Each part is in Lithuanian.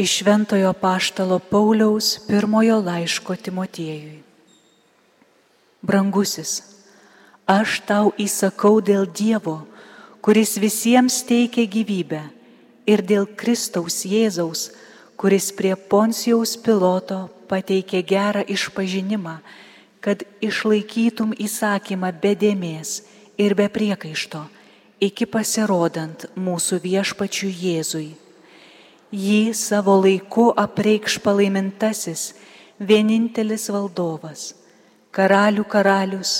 Iš Šventojo Paštalo Pauliaus pirmojo laiško Timotiejui. Brangusis, aš tau įsakau dėl Dievo, kuris visiems teikia gyvybę, ir dėl Kristaus Jėzaus, kuris prie Ponsijaus piloto pateikė gerą išpažinimą, kad išlaikytum įsakymą be dėmesio ir be priekaišto, iki pasirodant mūsų viešpačių Jėzui. Jį savo laiku apreikš palaimintasis, vienintelis valdovas, karalių karalius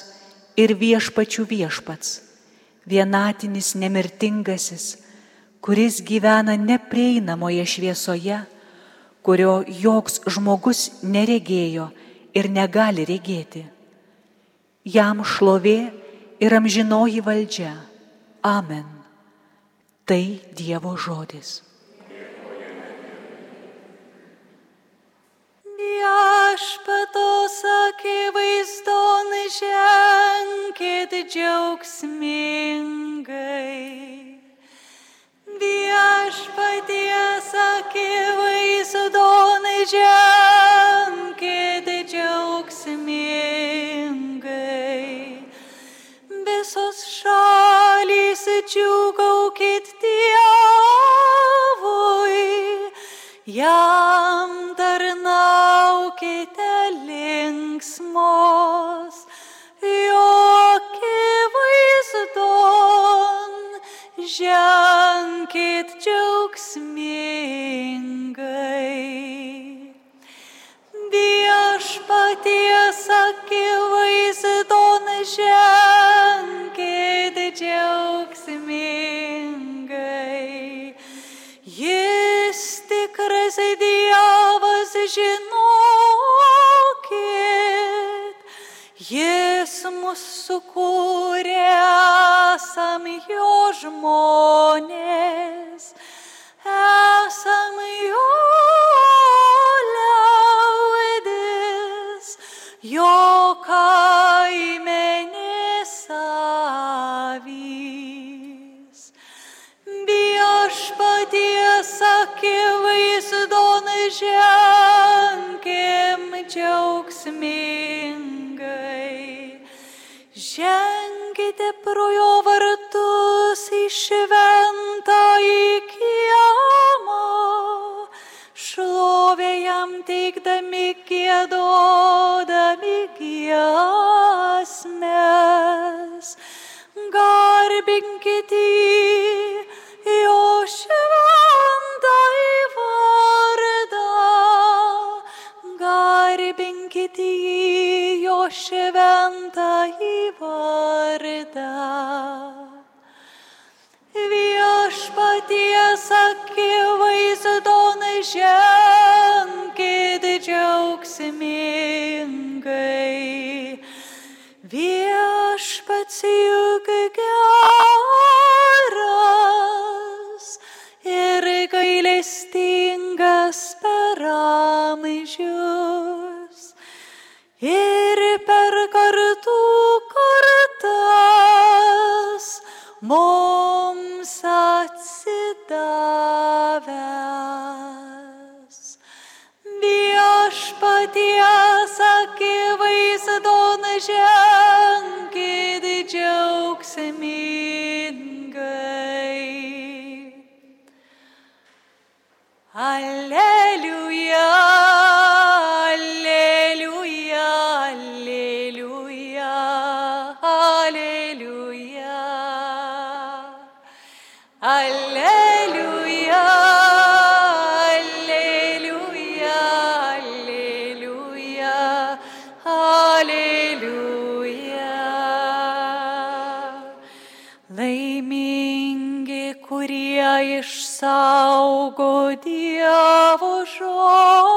ir viešpačių viešpats, vienatinis nemirtingasis, kuris gyvena neprieinamoje šviesoje, kurio joks žmogus neregėjo ir negali regėti. Jam šlovė ir amžinoji valdžia. Amen. Tai Dievo žodis. Viešpatos akivaizdon ženkit džiaugsmingai. Viešpaties akivaizdon ženkit džiaugsmingai. Visos šalys džiugaukit Dievui. Linksmos, jokie vaizdon, ženkit džiaugsmingai. Sukūrė, esam jo žmonės, esam jo liaudis, jo kaimenės avys. Viešpaties akivaizdon ženkim džiaugsmingai. Ženkite pro jo vartus į šventą į kiemą, šlovė jam teikdami gėdodami giesmės. Garbinkit jį, šventą į vardą. Viešpaties akivaizdon ženkit Dievo žodį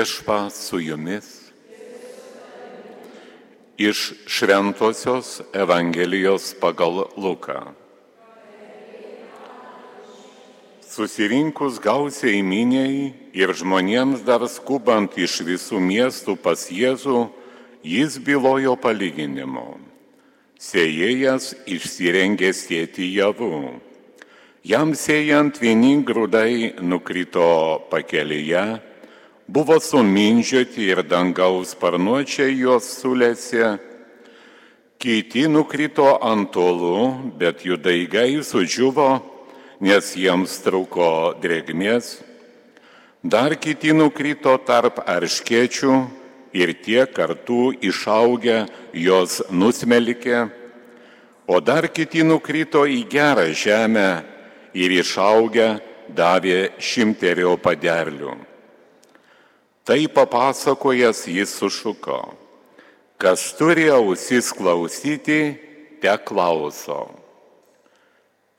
Viešpa su jumis. Iš Šventojios Evangelijos pagal Luką. Susirinkus gausiai miniai ir žmonėms dar skubant iš visų miestų pas Jėzų, jis bylojo palyginimu. Sėjėjas išsirengė sėti javų. Jam sėjant vieni grūdai nukrito pakelyje, buvo suminžioti ir dangaus sparnuočiai juos sulėsi, kiti nukrito ant tolų, bet jų daigai sudžiuvo, nes jiems trūko drėgmės. Dar kiti nukrito tarp arškiečių ir tie kartu išaugę jos nusmelikė, o dar kiti nukrito į gerą žemę ir išaugę davė šimterio paderlių. Tai papasakojęs jis sušuko, kas turi ausis klausyti, te klauso.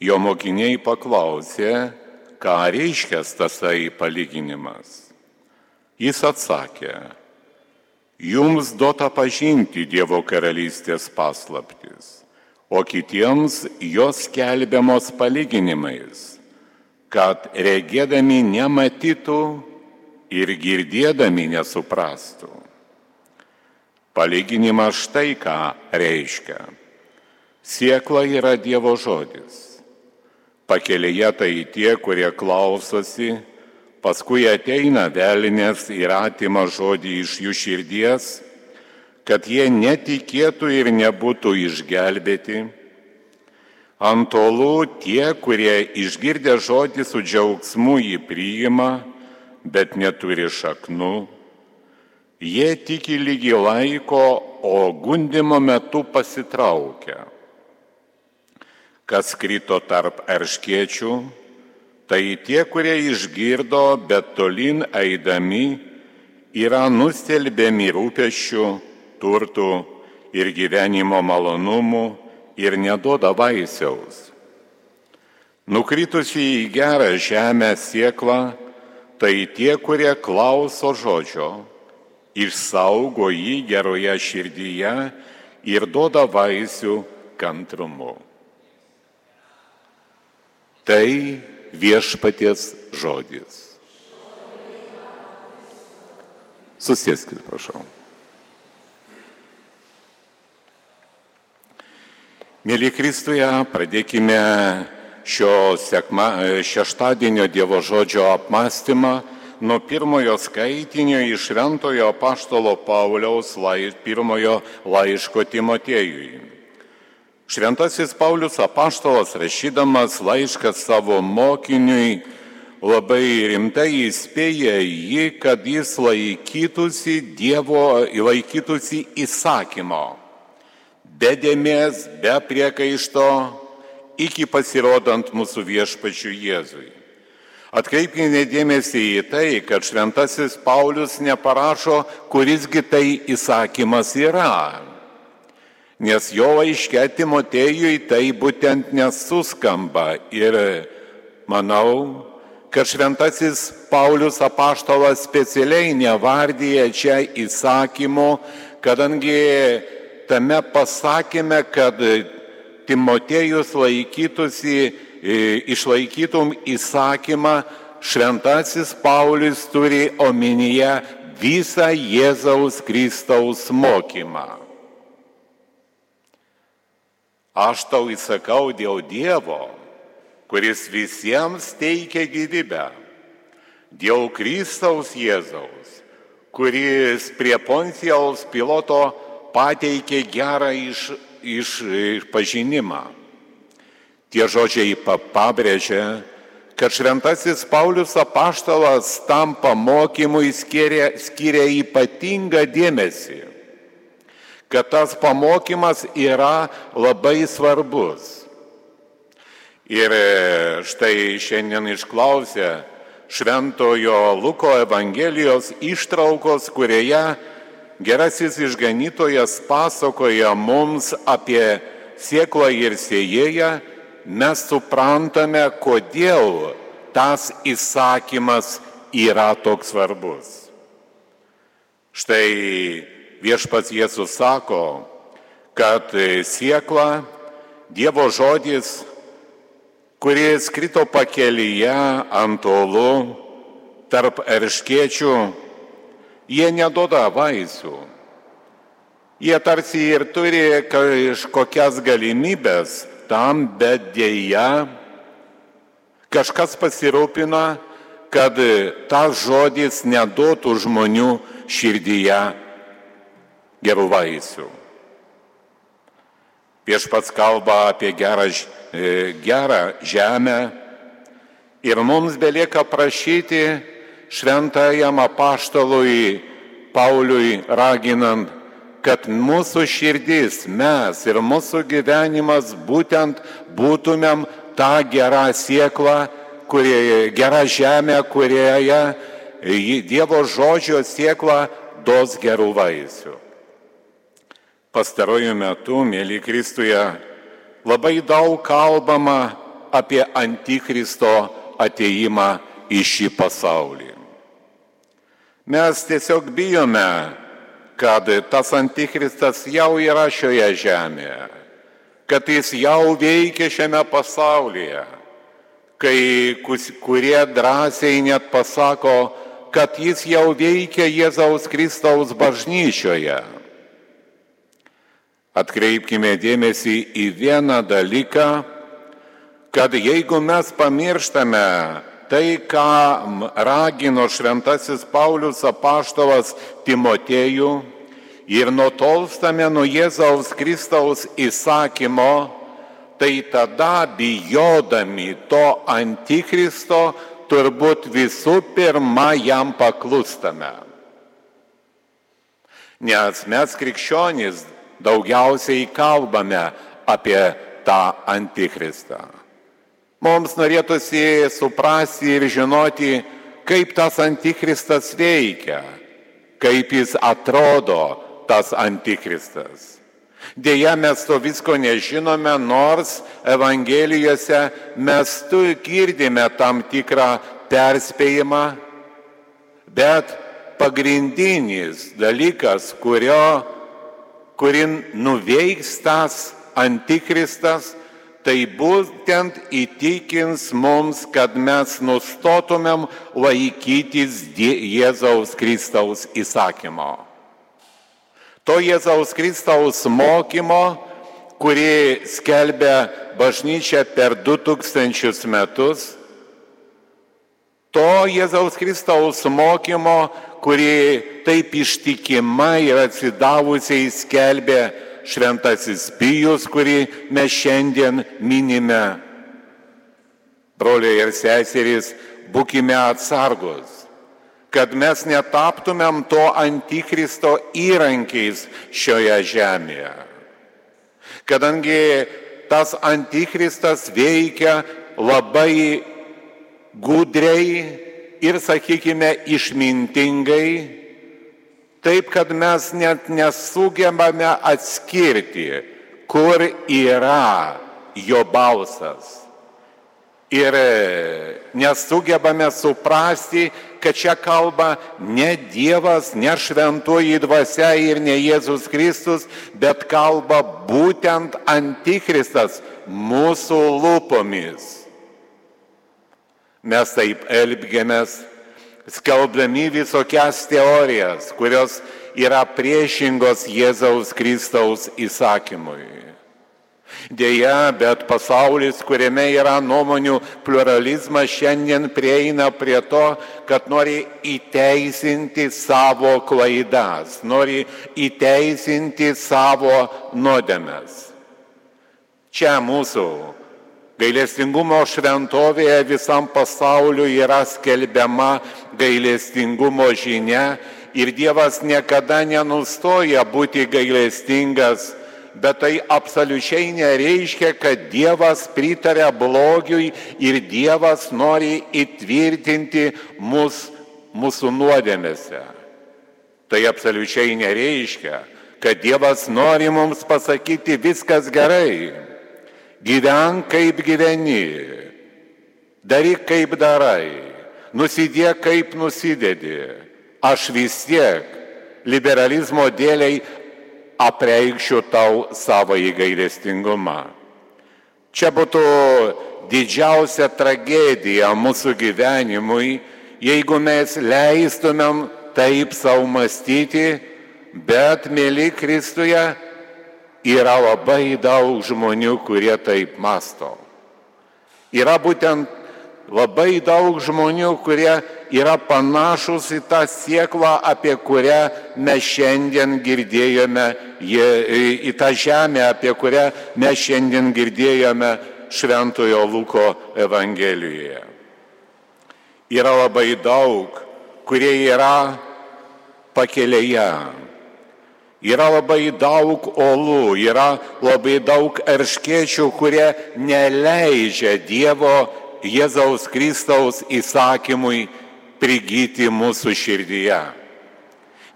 Jo mokiniai paklausė, ką reiškia tasai palyginimas. Jis atsakė, jums duota pažinti Dievo karalystės paslaptis, o kitiems jos kelbiamos palyginimais, kad regėdami nematytų ir girdėdami nesuprastų. Palyginimas štai ką reiškia. Siekla yra Dievo žodis. Pakelėje tai tie, kurie klausosi, paskui ateina velinės ir atima žodį iš jų širdies, kad jie netikėtų ir nebūtų išgelbėti. Antolų tie, kurie išgirdę žodį su džiaugsmu jį priima, bet neturi šaknų. Jie tiki lygi laiko, o gundimo metu pasitraukia. Kas krito tarp erškiečių, tai tie, kurie išgirdo, bet tolin eidami yra nustelbėmi rūpešių, turtų ir gyvenimo malonumų ir neduoda vaisiaus. Nukritusi į gerą žemę sieklą, tai tie, kurie klauso žodžio, išsaugo jį geroje širdyje ir duoda vaisių kantrumu. Tai viešpaties žodis. Susieskit, prašau. Mėly Kristuje, pradėkime šio sekma, šeštadienio Dievo žodžio apmąstymą nuo pirmojo skaitinio iš Rentojo Paštolo Pauliaus laiš, pirmojo laiško Timotiejui. Šventasis Paulius apaštalas rašydamas laišką savo mokiniui labai rimtai įspėja jį, kad jis laikytųsi Dievo, laikytųsi įsakymo. Be dėmės, be priekaišto, iki pasirodant mūsų viešpačių Jėzui. Atkreipkime dėmesį į tai, kad šventasis Paulius neparašo, kurisgi tai įsakymas yra. Nes jo laiške Timotejui tai būtent nesuskamba ir manau, kad šventasis Paulius apaštalas specialiai nevardyja čia įsakymo, kadangi tame pasakėme, kad Timotejus laikytųsi, išlaikytum įsakymą, šventasis Paulius turi omenyje visą Jėzaus Kristaus mokymą. Aš tau įsakau dėl Dievo, kuris visiems teikia gyvybę, dėl Kristaus Jėzaus, kuris prie Poncijaus piloto pateikė gerą iš, išpažinimą. Tie žodžiai pabrėžia, kad šventasis Paulius apaštalas tam pamokymui skiria, skiria ypatingą dėmesį, kad tas pamokymas yra labai svarbus. Ir štai šiandien išklausę Šventojo Luko Evangelijos ištraukos, kurioje gerasis išganytojas pasakoja mums apie sieklą ir sėjėją, mes suprantame, kodėl tas įsakymas yra toks svarbus. Štai viešpats Jėzus sako, kad siekla Dievo žodis, kuris krito pakelyje ant olų tarp erškiečių, jie nedoda vaisių. Jie tarsi ir turi kažkokias galimybės tam, bet dėja kažkas pasirūpina, kad tas žodis neduotų žmonių širdyje gerų vaisių. Viešpats kalba apie gerą, e, gerą žemę ir mums belieka prašyti šventajam apaštalui Pauliui raginant, kad mūsų širdis, mes ir mūsų gyvenimas būtent būtumėm tą gerą sieklą, kurie, gerą žemę, kurioje Dievo žodžio siekla dos gerų vaisių. Pastarojų metų, mėly Kristuje, labai daug kalbama apie Antikristo ateimą į šį pasaulį. Mes tiesiog bijome, kad tas Antikristas jau yra šioje žemėje, kad jis jau veikia šiame pasaulyje, kai kurie drąsiai net pasako, kad jis jau veikia Jėzaus Kristaus bažnyčioje. Atkreipkime dėmesį į vieną dalyką, kad jeigu mes pamirštame tai, ką ragino šventasis Paulius apaštalas Timotėjų ir nutolstame nuo Jėzaus Kristaus įsakymo, tai tada bijodami to antikristo turbūt visų pirma jam paklustame. Nes mes krikščionys daugiausiai kalbame apie tą antikristą. Mums norėtųsi suprasti ir žinoti, kaip tas antikristas veikia, kaip jis atrodo tas antikristas. Deja, mes to visko nežinome, nors Evangelijose mes tu girdime tam tikrą perspėjimą, bet pagrindinis dalykas, kurio, kurį nuveiks tas antikristas, tai būtent įtikins mums, kad mes nustotumėm laikytis Jėzaus Kristaus įsakymo. To Jėzaus Kristaus mokymo, kurį skelbia bažnyčia per 2000 metus, to Jėzaus Kristaus mokymo, kurį taip ištikimai ir atsidavusiai skelbė šventasis Pijus, kurį mes šiandien minime. Broliai ir seserys, būkime atsargus kad mes netaptumėm to antikristo įrankiais šioje žemėje. Kadangi tas antikristas veikia labai gudriai ir, sakykime, išmintingai, taip kad mes net nesugebame atskirti, kur yra jo balsas. Ir nesugebame suprasti, kad čia kalba ne Dievas, ne šventoji dvasia ir ne Jėzus Kristus, bet kalba būtent Antikristas mūsų lūpomis. Mes taip elgiamės, skelbdami visokias teorijas, kurios yra priešingos Jėzaus Kristaus įsakymui. Deja, bet pasaulis, kuriame yra nuomonių pluralizmas, šiandien prieina prie to, kad nori įteisinti savo klaidas, nori įteisinti savo nuodėmes. Čia mūsų gailestingumo šventovėje visam pasauliu yra skelbiama gailestingumo žinia ir Dievas niekada nenustoja būti gailestingas bet tai absoliučiai nereiškia, kad Dievas pritarė blogiui ir Dievas nori įtvirtinti mus mūsų nuodėmėse. Tai absoliučiai nereiškia, kad Dievas nori mums pasakyti viskas gerai. Gyvenk kaip gyveni, daryk kaip darai, nusidėk kaip nusidedi. Aš vis tiek liberalizmo dėliai apreikščiau tau savo įgailestingumą. Čia būtų didžiausia tragedija mūsų gyvenimui, jeigu mes leistumėm taip savo mąstyti, bet, mėly Kristuje, yra labai daug žmonių, kurie taip masto. Yra būtent labai daug žmonių, kurie yra panašus į tą sieklą, apie kurią mes šiandien girdėjome, į tą žemę, apie kurią mes šiandien girdėjome Šventojo Luko Evangelijoje. Yra labai daug, kurie yra pakelėje. Yra labai daug olų, yra labai daug erškėčių, kurie neleidžia Dievo Jėzaus Kristaus įsakymui prigyti mūsų širdyje.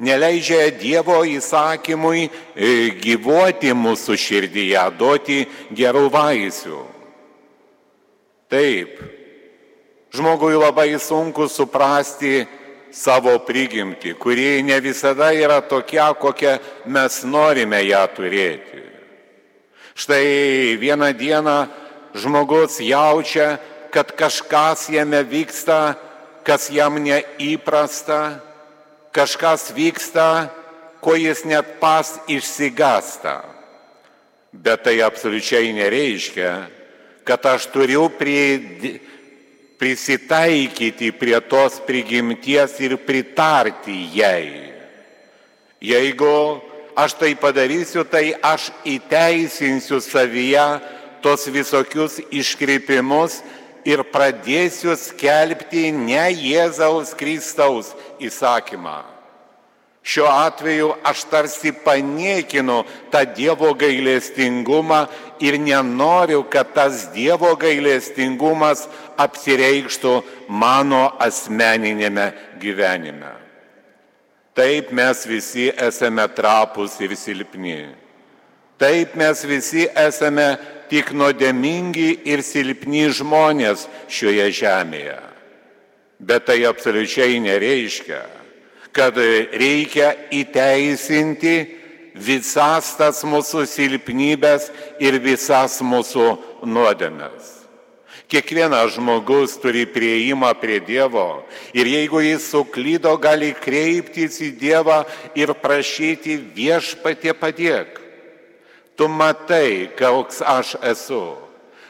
Neleidžia Dievo įsakymui e, gyvuoti mūsų širdyje, duoti gerų vaisių. Taip, žmogui labai sunku suprasti savo prigimtį, kuri ne visada yra tokia, kokią mes norime ją turėti. Štai vieną dieną žmogus jaučia, kad kažkas jame vyksta, kas jam neįprasta, kažkas vyksta, ko jis net pas išsigasta. Bet tai absoliučiai nereiškia, kad aš turiu prie, prisitaikyti prie tos prigimties ir pritarti jai. Jeigu aš tai padarysiu, tai aš įteisinsiu savyje tos visokius iškreipimus ir pradėsiu skelbti ne Jėzaus Kristaus įsakymą. Šiuo atveju aš tarsi paniekinu tą Dievo gailestingumą ir nenoriu, kad tas Dievo gailestingumas apsireikštų mano asmeninėme gyvenime. Taip mes visi esame trapus ir silpni. Taip mes visi esame tik nuodėmingi ir silpni žmonės šioje žemėje. Bet tai absoliučiai nereiškia, kad reikia įteisinti visas tas mūsų silpnybės ir visas mūsų nuodėmės. Kiekvienas žmogus turi prieimą prie Dievo ir jeigu jis suklydo, gali kreiptis į Dievą ir prašyti viešpatie padėk. Tu matai, koks aš esu.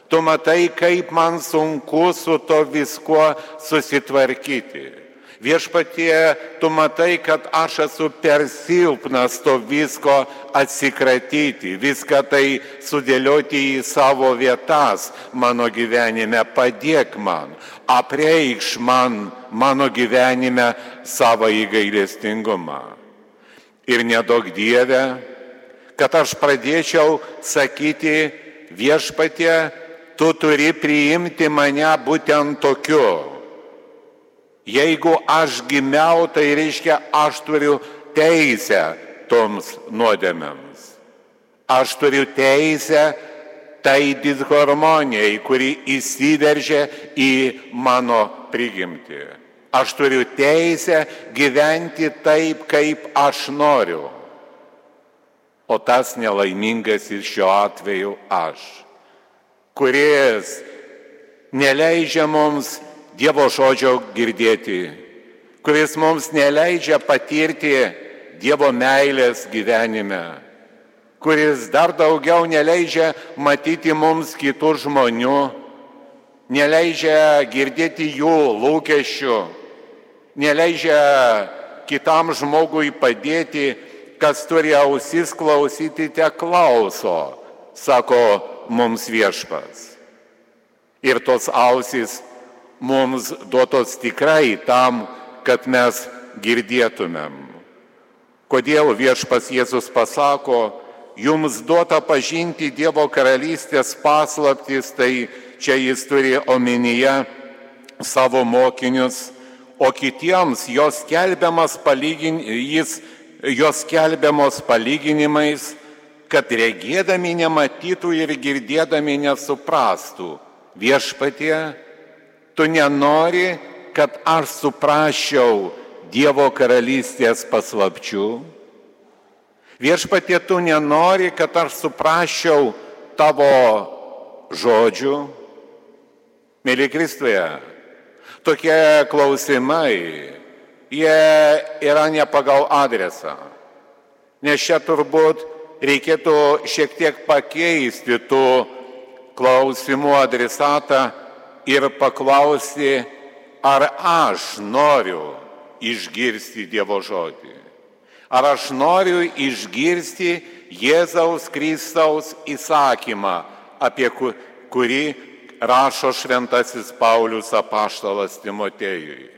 Tu matai, kaip man sunku su to viskuo susitvarkyti. Viešpatie, tu matai, kad aš esu per silpnas to visko atsikratyti, viską tai sudėlioti į savo vietas mano gyvenime, padėk man, apreikš man mano gyvenime savo įgailestingumą. Ir nedaug Dieve, kad aš pradėčiau sakyti viešpatie, tu turi priimti mane būtent tokiu. Jeigu aš gimiau, tai reiškia, aš turiu teisę toms nuodėmėms. Aš turiu teisę tai disharmonijai, kuri įsiveržia į mano prigimtį. Aš turiu teisę gyventi taip, kaip aš noriu o tas nelaimingas ir šiuo atveju aš, kuris neleidžia mums Dievo žodžio girdėti, kuris mums neleidžia patirti Dievo meilės gyvenime, kuris dar daugiau neleidžia matyti mums kitų žmonių, neleidžia girdėti jų lūkesčių, neleidžia kitam žmogui padėti kas turi ausis klausyti, te klauso, sako mums viešpas. Ir tos ausis mums duotos tikrai tam, kad mes girdėtumėm. Kodėl viešpas Jėzus pasako, jums duota pažinti Dievo karalystės paslaptis, tai čia jis turi omenyje savo mokinius, o kitiems jos kelbiamas palygin, jis, jos kelbiamos palyginimais, kad regėdami nematytų ir girdėdami nesuprastų. Viešpatie, tu nenori, kad aš suprasčiau Dievo karalystės paslapčių. Viešpatie, tu nenori, kad aš suprasčiau tavo žodžių. Mėly Kristuje, tokie klausimai, jie yra ne pagal adresą. Nes čia turbūt reikėtų šiek tiek pakeisti tų klausimų adresatą ir paklausti, ar aš noriu išgirsti Dievo žodį. Ar aš noriu išgirsti Jėzaus Kristaus įsakymą, apie kurį rašo šventasis Paulius apaštalas Timotejui.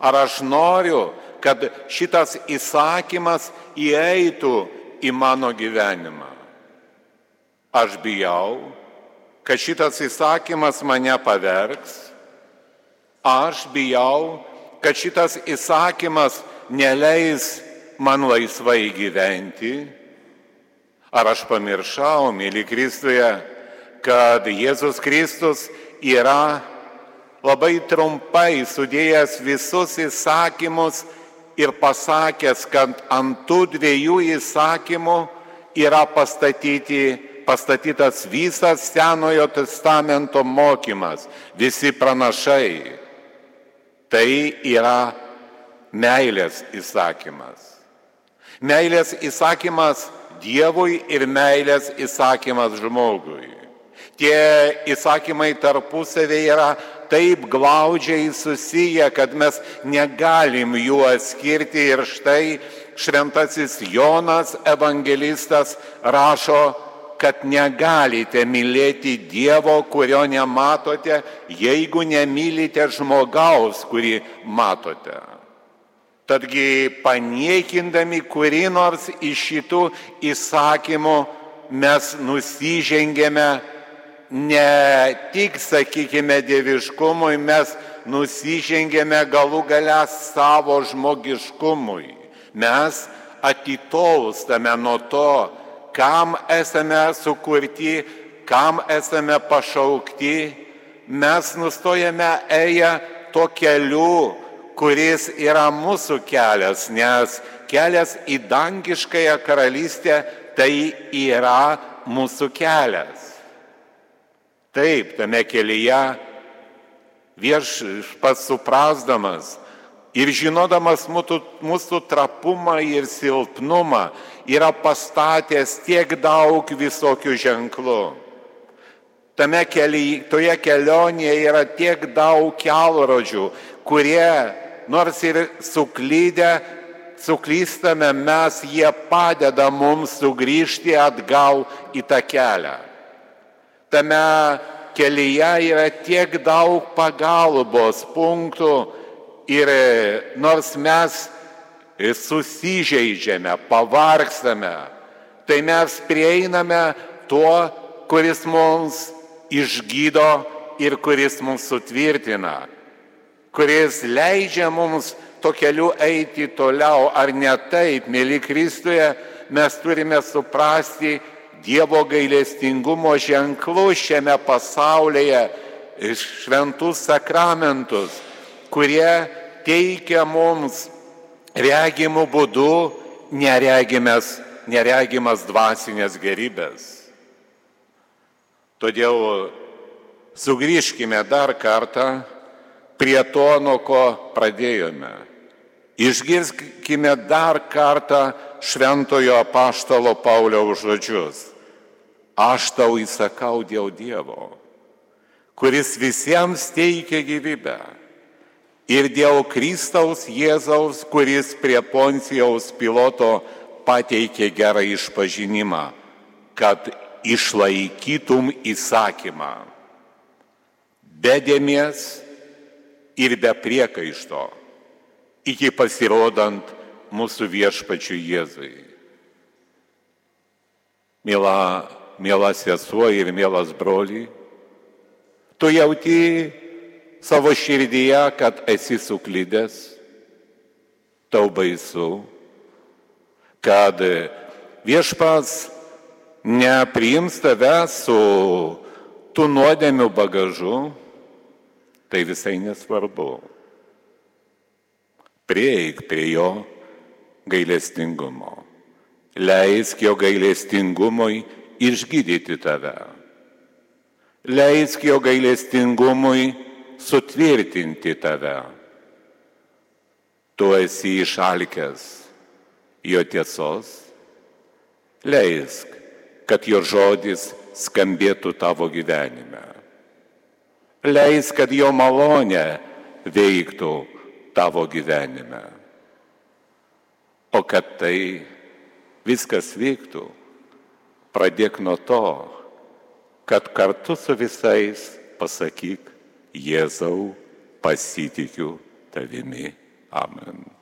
Ar aš noriu, kad šitas įsakymas įeitų į mano gyvenimą. Aš bijau, kad šitas įsakymas mane pavergs. Aš bijau, kad šitas įsakymas neleis man laisvai gyventi? Ar aš pamiršau, mėly Kristuje, kad Jėzus Kristus yra labai trumpai sudėjęs visus įsakymus ir pasakęs, kad ant tų dviejų įsakymų yra pastatyti, pastatytas visas Senojo testamento mokymas, visi pranašai. Tai yra meilės įsakymas. Meilės įsakymas Dievui ir meilės įsakymas žmogui. Tie įsakymai tarpusavėje yra taip glaudžiai susiję, kad mes negalim jų atskirti ir štai šventasis Jonas evangelistas rašo kad negalite mylėti Dievo, kurio nematote, jeigu nemylite žmogaus, kurį matote. Tadgi paniekindami kurį nors iš šitų įsakymų mes nusižengėme ne tik, sakykime, dieviškumui, mes nusižengėme galų gale savo žmogiškumui. Mes atitolstame nuo to, kam esame sukurti, kam esame pašaukti, mes nustojame eję to keliu, kuris yra mūsų kelias, nes kelias į dangiškąją karalystę tai yra mūsų kelias. Taip, tame kelyje viešpats suprasdamas ir žinodamas mūsų, mūsų trapumą ir silpnumą, yra pastatęs tiek daug visokių ženklų. Tame kelyje, toje kelionėje yra tiek daug kelrodžių, kurie, nors ir suklydę, suklystame mes, jie padeda mums sugrįžti atgal į tą kelią. Tame kelyje yra tiek daug pagalbos punktų ir nors mes susižeidžiame, pavargstame, tai mes prieiname tuo, kuris mums išgydo ir kuris mums sutvirtina, kuris leidžia mums to keliu eiti toliau, ar ne taip, mėly Kristuje, mes turime suprasti Dievo gailestingumo ženklus šiame pasaulyje, šventus sakramentus, kurie teikia mums regimų būdų neregimas, neregimas dvasinės gerybės. Todėl sugrįžkime dar kartą prie to, nuo ko pradėjome. Išgirskime dar kartą šventojo apaštalo Pauliaus žodžius. Aš tau įsakau dėl Dievo, kuris visiems teikia gyvybę ir dėl Kristaus Jėzaus, kuris prie Poncijaus piloto pateikė gerą išpažinimą, kad išlaikytum įsakymą. Be dėmies ir be priekaišto, iki pasirodant mūsų viešpačių Jėzui. Mėla, mėla sesuo ir mielas broliai, tu jauti savo širdyje, kad esi suklydęs, tau baisu, kad viešpas nepriims tave su tų nuodėmių bagažu, tai visai nesvarbu. Prieik prie jo gailestingumo. Leisk jo gailestingumui išgydyti tave. Leisk jo gailestingumui sutvirtinti tave. Tu esi išalkęs jo tiesos. Leisk, kad jo žodis skambėtų tavo gyvenime. Leisk, kad jo malonė veiktų tavo gyvenime. O kad tai viskas vyktų, pradėk nuo to, kad kartu su visais pasakyk, Jėzau, pasitikiu tavimi. Amen.